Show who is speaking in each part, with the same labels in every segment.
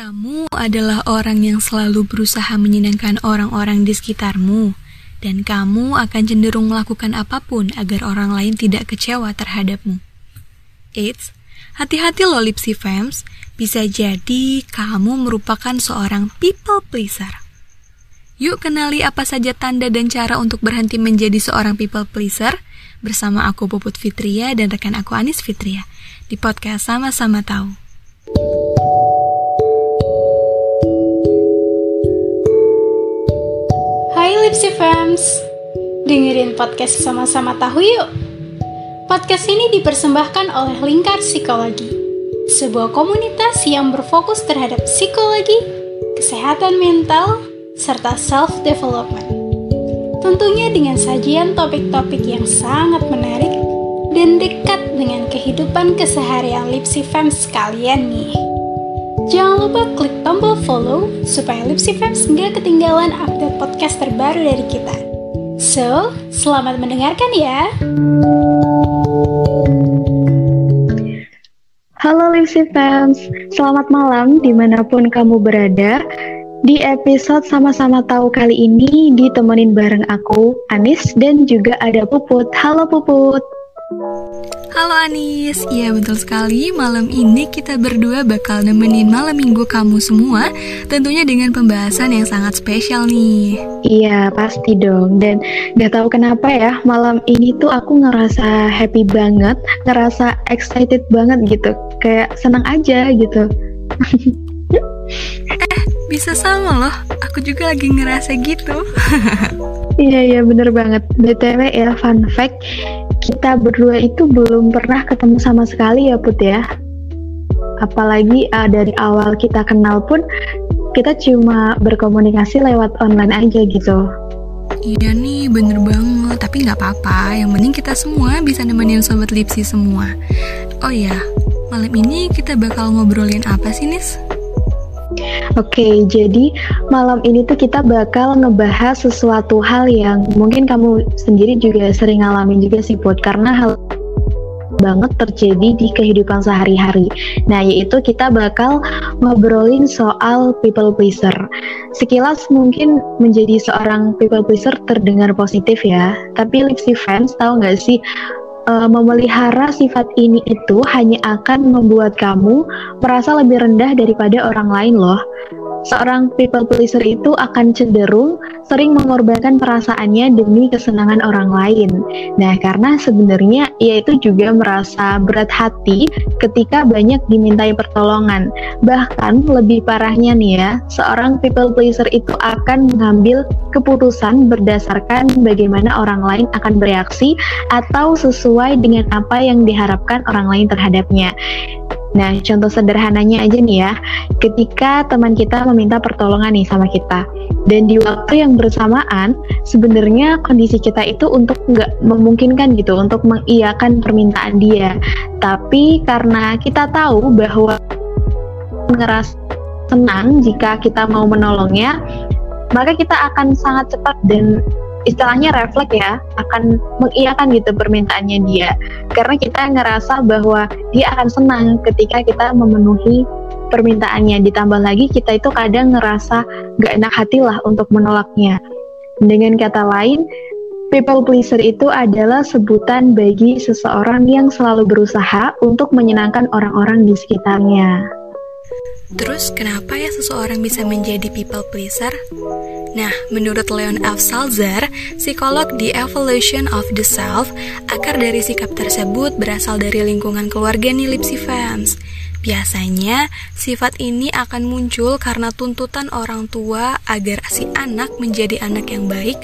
Speaker 1: Kamu adalah orang yang selalu berusaha menyenangkan orang-orang di sekitarmu, dan kamu akan cenderung melakukan apa pun agar orang lain tidak kecewa terhadapmu. Eits, hati-hati loh Lipsy Fams, bisa jadi kamu merupakan seorang people pleaser. Yuk kenali apa saja tanda dan cara untuk berhenti menjadi seorang people pleaser bersama aku Puput Fitria dan rekan aku Anis Fitria di podcast Sama-sama Tahu.
Speaker 2: Lipsy Fams, dengerin podcast sama-sama tahu yuk. Podcast ini dipersembahkan oleh Lingkar Psikologi, sebuah komunitas yang berfokus terhadap psikologi, kesehatan mental, serta self-development. Tentunya dengan sajian topik-topik yang sangat menarik dan dekat dengan kehidupan keseharian Lipsy Fams kalian nih. Jangan lupa klik tombol follow supaya Lipsy Fans nggak ketinggalan update podcast terbaru dari kita. So, selamat mendengarkan ya!
Speaker 3: Halo Lipsy Fans, selamat malam di mana pun kamu berada. Di episode sama-sama tahu kali ini ditemenin bareng aku, Anis, dan juga ada Puput. Halo Puput!
Speaker 1: Halo Anis, iya betul sekali. Malam ini kita berdua bakal nemenin malam minggu kamu semua Tentunya dengan pembahasan yang sangat spesial nih.
Speaker 3: Iya pasti dong. Dan gak tahu kenapa ya malam ini tuh aku ngerasa happy banget Ngerasa excited banget gitu. Kayak senang aja gitu.
Speaker 1: Eh bisa sama loh, aku juga lagi ngerasa gitu.
Speaker 3: Iya iya bener banget. BTW ya fun fact kita berdua itu belum pernah ketemu sama sekali ya Put ya. Apalagi uh, dari awal kita kenal pun kita cuma berkomunikasi lewat online aja gitu.
Speaker 1: Iya nih bener banget, tapi nggak apa-apa. Yang penting kita semua bisa nemenin Sobat Lipsi semua. Oh iya, malam ini kita bakal ngobrolin apa sih Nis?
Speaker 3: Oke, jadi malam ini tuh kita bakal ngebahas sesuatu hal yang mungkin kamu sendiri juga sering ngalamin juga sih, Put, karena hal banget terjadi di kehidupan sehari-hari. Nah, yaitu kita bakal ngobrolin soal people pleaser. Sekilas mungkin menjadi seorang people pleaser terdengar positif ya, tapi Lipsy fans tahu nggak sih uh, memelihara sifat ini itu hanya akan membuat kamu merasa lebih rendah daripada orang lain loh. Seorang people pleaser itu akan cenderung sering mengorbankan perasaannya demi kesenangan orang lain. Nah, karena sebenarnya ia itu juga merasa berat hati ketika banyak dimintai pertolongan. Bahkan lebih parahnya nih ya, seorang people pleaser itu akan mengambil keputusan berdasarkan bagaimana orang lain akan bereaksi atau sesuai dengan apa yang diharapkan orang lain terhadapnya. Nah, contoh sederhananya aja nih ya, ketika teman kita meminta pertolongan nih sama kita, dan di waktu yang bersamaan, sebenarnya kondisi kita itu untuk nggak memungkinkan gitu, untuk mengiyakan permintaan dia. Tapi karena kita tahu bahwa ngeras senang jika kita mau menolongnya, maka kita akan sangat cepat dan istilahnya refleks ya akan mengiyakan gitu permintaannya dia. Karena kita ngerasa bahwa dia akan senang ketika kita memenuhi permintaannya. Ditambah lagi kita itu kadang ngerasa gak enak hati lah untuk menolaknya. Dengan kata lain people pleaser itu adalah sebutan bagi seseorang yang selalu berusaha untuk menyenangkan orang-orang di sekitarnya.
Speaker 1: Terus kenapa ya seseorang bisa menjadi people pleaser? Nah, menurut Leon F. Salzar, psikolog di Evolution of the Self, akar dari sikap tersebut berasal dari lingkungan keluarga nih Lipsy fans. Biasanya, sifat ini akan muncul karena tuntutan orang tua agar si anak menjadi anak yang baik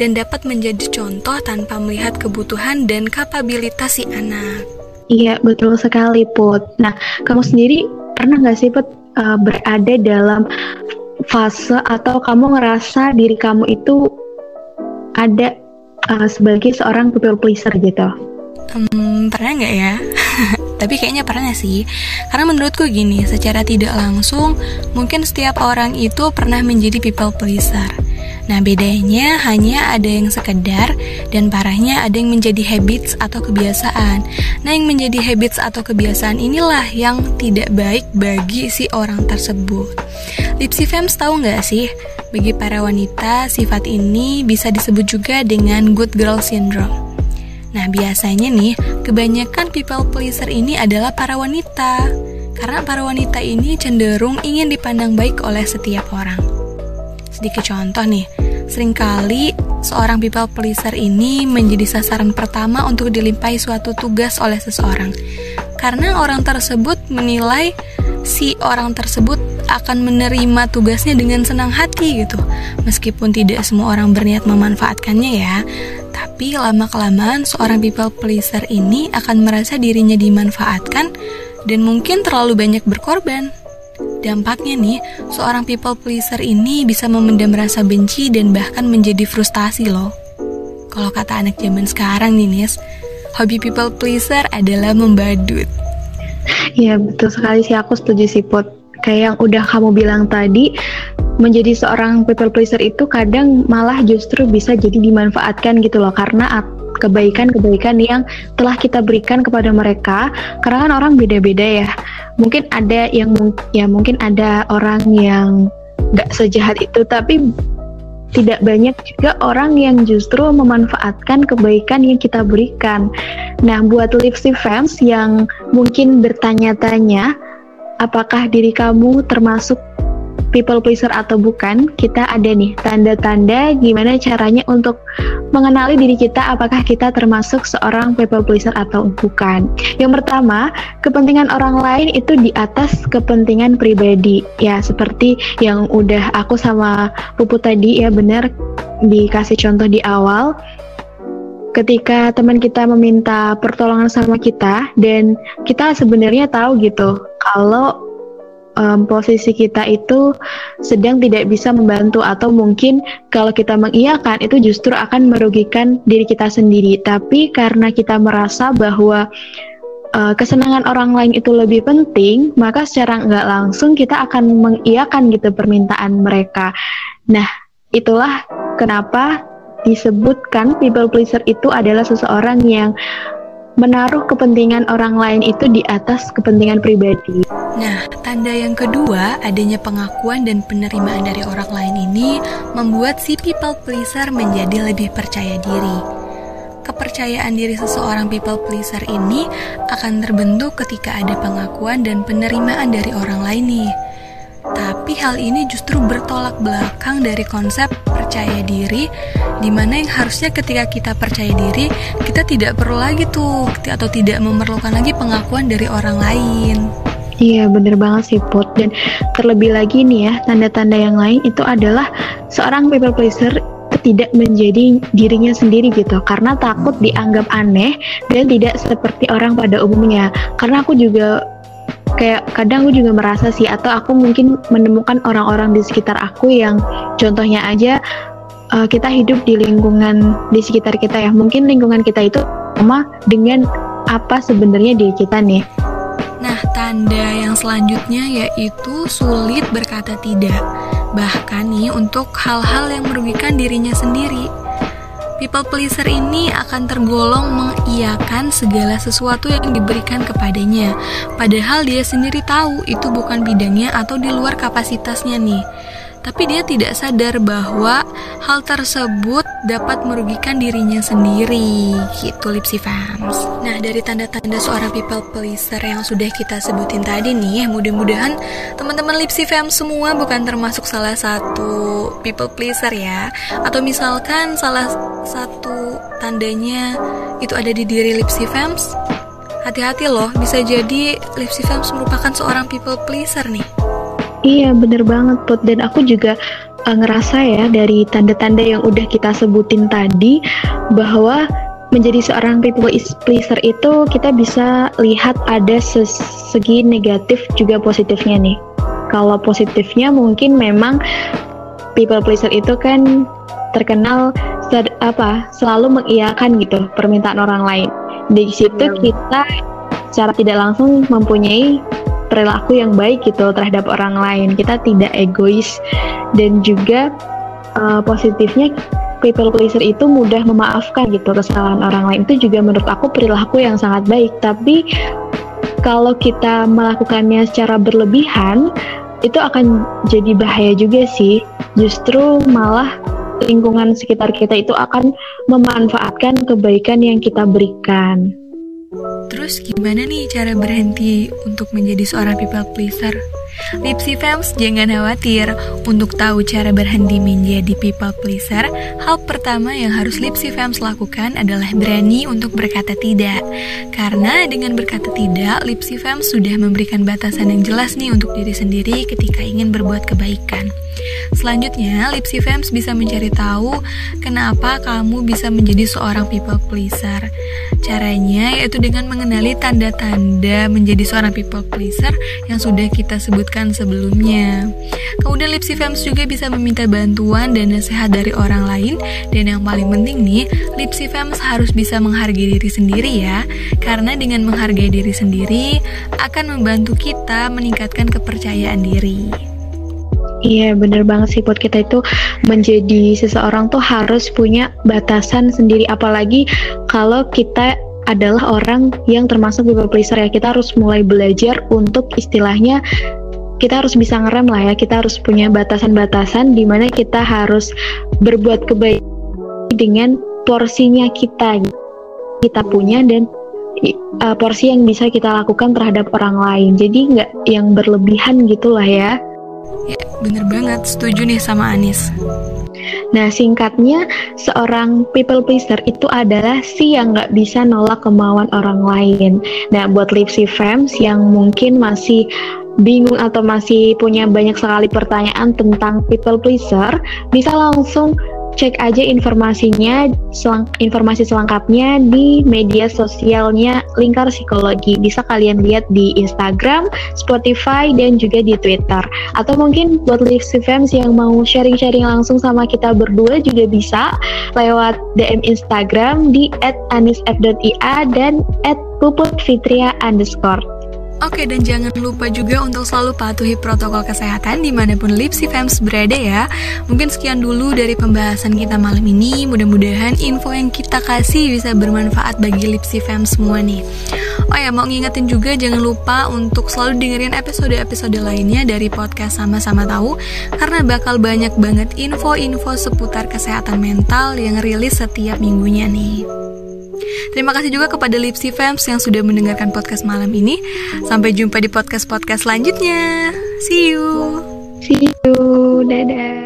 Speaker 1: dan dapat menjadi contoh tanpa melihat kebutuhan dan kapabilitas si anak.
Speaker 3: Iya, betul sekali, Put. Nah, kamu sendiri pernah nggak sih, Put, uh, berada dalam fase atau kamu ngerasa diri kamu itu ada uh, sebagai seorang people pleaser gitu?
Speaker 1: Hmm, pernah nggak ya? Tapi kayaknya pernah sih. Karena menurutku gini, secara tidak langsung, mungkin setiap orang itu pernah menjadi people pleaser. Nah, bedanya hanya ada yang sekedar dan parahnya ada yang menjadi habits atau kebiasaan. Nah, yang menjadi habits atau kebiasaan inilah yang tidak baik bagi si orang tersebut. Lipsy Fems tahu nggak sih, bagi para wanita sifat ini bisa disebut juga dengan good girl syndrome. Nah, biasanya nih, kebanyakan people pleaser ini adalah para wanita. Karena para wanita ini cenderung ingin dipandang baik oleh setiap orang. Sedikit contoh nih, sering kali seorang people pleaser ini menjadi sasaran pertama untuk dilimpahi suatu tugas oleh seseorang. Karena orang tersebut menilai si orang tersebut akan menerima tugasnya dengan senang hati gitu. Meskipun tidak semua orang berniat memanfaatkannya ya, tapi lama-kelamaan seorang people pleaser ini akan merasa dirinya dimanfaatkan dan mungkin terlalu banyak berkorban. Dampaknya nih, seorang people pleaser ini bisa memendam rasa benci dan bahkan menjadi frustasi loh. Kalau kata anak zaman sekarang nih Nis, hobi people pleaser adalah membadut.
Speaker 3: Iya betul sekali sih aku setuju sih Put. Kayak yang udah kamu bilang tadi, menjadi seorang people pleaser itu kadang malah justru bisa jadi dimanfaatkan gitu loh karena kebaikan-kebaikan yang telah kita berikan kepada mereka karena kan orang beda-beda ya mungkin ada yang ya mungkin ada orang yang nggak sejahat itu tapi tidak banyak juga orang yang justru memanfaatkan kebaikan yang kita berikan. Nah, buat Lipsy fans yang mungkin bertanya-tanya, apakah diri kamu termasuk people pleaser atau bukan, kita ada nih tanda-tanda gimana caranya untuk mengenali diri kita apakah kita termasuk seorang people pleaser atau bukan. Yang pertama, kepentingan orang lain itu di atas kepentingan pribadi. Ya, seperti yang udah aku sama Pupu tadi ya benar dikasih contoh di awal ketika teman kita meminta pertolongan sama kita dan kita sebenarnya tahu gitu kalau um, posisi kita itu sedang tidak bisa membantu atau mungkin kalau kita mengiyakan itu justru akan merugikan diri kita sendiri. Tapi karena kita merasa bahwa uh, kesenangan orang lain itu lebih penting, maka secara nggak langsung kita akan mengiyakan gitu permintaan mereka. Nah, itulah kenapa disebutkan people pleaser itu adalah seseorang yang menaruh kepentingan orang lain itu di atas kepentingan pribadi.
Speaker 1: Nah, tanda yang kedua, adanya pengakuan dan penerimaan dari orang lain ini membuat si people pleaser menjadi lebih percaya diri. Kepercayaan diri seseorang people pleaser ini akan terbentuk ketika ada pengakuan dan penerimaan dari orang lain nih. Tapi hal ini justru bertolak belakang dari konsep percaya diri di mana yang harusnya ketika kita percaya diri kita tidak perlu lagi tuh atau tidak memerlukan lagi pengakuan dari orang lain
Speaker 3: Iya bener banget sih Put. Dan terlebih lagi nih ya Tanda-tanda yang lain itu adalah Seorang people pleaser tidak menjadi dirinya sendiri gitu. Karena takut dianggap aneh dan tidak seperti orang pada umumnya. Karena aku juga kayak kadang aku juga merasa sih atau aku mungkin menemukan orang-orang di sekitar aku yang contohnya aja uh, kita hidup di lingkungan di sekitar kita ya. Mungkin lingkungan kita itu sama dengan apa sebenarnya diri kita nih
Speaker 1: tanda yang selanjutnya yaitu sulit berkata tidak. Bahkan nih untuk hal-hal yang merugikan dirinya sendiri. People pleaser ini akan tergolong mengiyakan segala sesuatu yang diberikan kepadanya, padahal dia sendiri tahu itu bukan bidangnya atau di luar kapasitasnya nih tapi dia tidak sadar bahwa hal tersebut dapat merugikan dirinya sendiri gitu Lipsy fans nah dari tanda-tanda seorang people pleaser yang sudah kita sebutin tadi nih mudah-mudahan teman-teman Lipsy fans semua bukan termasuk salah satu people pleaser ya. Atau misalkan salah satu tandanya itu ada di diri Lipsy fans hati-hati loh bisa jadi Lipsy fans merupakan seorang people pleaser nih
Speaker 3: Iya bener banget Put dan aku juga uh, ngerasa ya dari tanda-tanda yang udah kita sebutin tadi bahwa menjadi seorang people pleaser itu kita bisa lihat ada segi negatif juga positifnya nih. Kalau positifnya mungkin memang people pleaser itu kan terkenal apa selalu mengiyakan gitu permintaan orang lain. Di situ kita secara tidak langsung mempunyai perilaku yang baik gitu terhadap orang lain. Kita tidak egois dan juga uh, positifnya people pleaser itu mudah memaafkan gitu kesalahan orang lain itu juga menurut aku perilaku yang sangat baik tapi kalau kita melakukannya secara berlebihan itu akan jadi bahaya juga sih justru malah lingkungan sekitar kita itu akan memanfaatkan kebaikan yang kita berikan.
Speaker 1: Terus gimana nih cara berhenti untuk menjadi seorang people pleaser? Lipsy Fams jangan khawatir. Untuk tahu cara berhenti menjadi people pleaser Hal pertama yang harus Lipsy Fams lakukan adalah berani untuk berkata tidak. Karena dengan berkata tidak Lipsy Fams sudah memberikan batasan yang jelas nih untuk diri sendiri ketika ingin berbuat kebaikan. Selanjutnya, Lipsy Fams bisa mencari tahu kenapa kamu bisa menjadi seorang people pleaser. Caranya yaitu dengan mengenali tanda-tanda menjadi seorang people pleaser yang sudah kita sebutkan sebelumnya. Kemudian Lipsy Fams juga bisa meminta bantuan dan nasihat dari orang lain dan yang paling penting nih, Lipsy Fams harus bisa menghargai diri sendiri ya. Karena dengan menghargai diri sendiri akan membantu kita meningkatkan kepercayaan diri.
Speaker 3: Iya bener banget sih buat kita itu menjadi seseorang tuh harus punya batasan sendiri apalagi kalau kita adalah orang yang termasuk people pleaser ya kita harus mulai belajar untuk istilahnya kita harus bisa ngerem lah ya kita harus punya batasan-batasan di mana kita harus berbuat kebaikan dengan porsinya kita kita punya dan uh, porsi yang bisa kita lakukan terhadap orang lain jadi nggak yang berlebihan gitulah ya
Speaker 1: Ya, bener banget. Setuju nih sama Anis.
Speaker 3: Nah, singkatnya, seorang people pleaser itu adalah si yang nggak bisa nolak kemauan orang lain. Nah, buat Lipsy Fams yang mungkin masih bingung atau masih punya banyak sekali pertanyaan tentang people pleaser, bisa langsung cek aja informasinya, selang, informasi selengkapnya di media sosialnya Lingkar Psikologi. Bisa kalian lihat di Instagram, Spotify, dan juga di Twitter. Atau mungkin buat Lipsy Fans yang mau sharing-sharing langsung sama kita berdua juga bisa lewat DM Instagram di @anisf.ia dan @puputfitria.
Speaker 1: Oke dan jangan lupa juga untuk selalu patuhi protokol kesehatan di mana pun Lipsy Fams berada ya. Mungkin sekian dulu dari pembahasan kita malam ini. Mudah-mudahan info yang kita kasih bisa bermanfaat bagi Lipsy Fams semua nih. Oh ya mau ngingetin juga jangan lupa untuk selalu dengerin episode-episode lainnya dari podcast Sama-Sama Tahu Karena bakal banyak banget info-info seputar kesehatan mental yang rilis setiap minggunya nih Terima kasih juga kepada Lipsy Fams yang sudah mendengarkan podcast malam ini. Sampai jumpa di podcast-podcast selanjutnya. See you.
Speaker 3: See you. Dadah.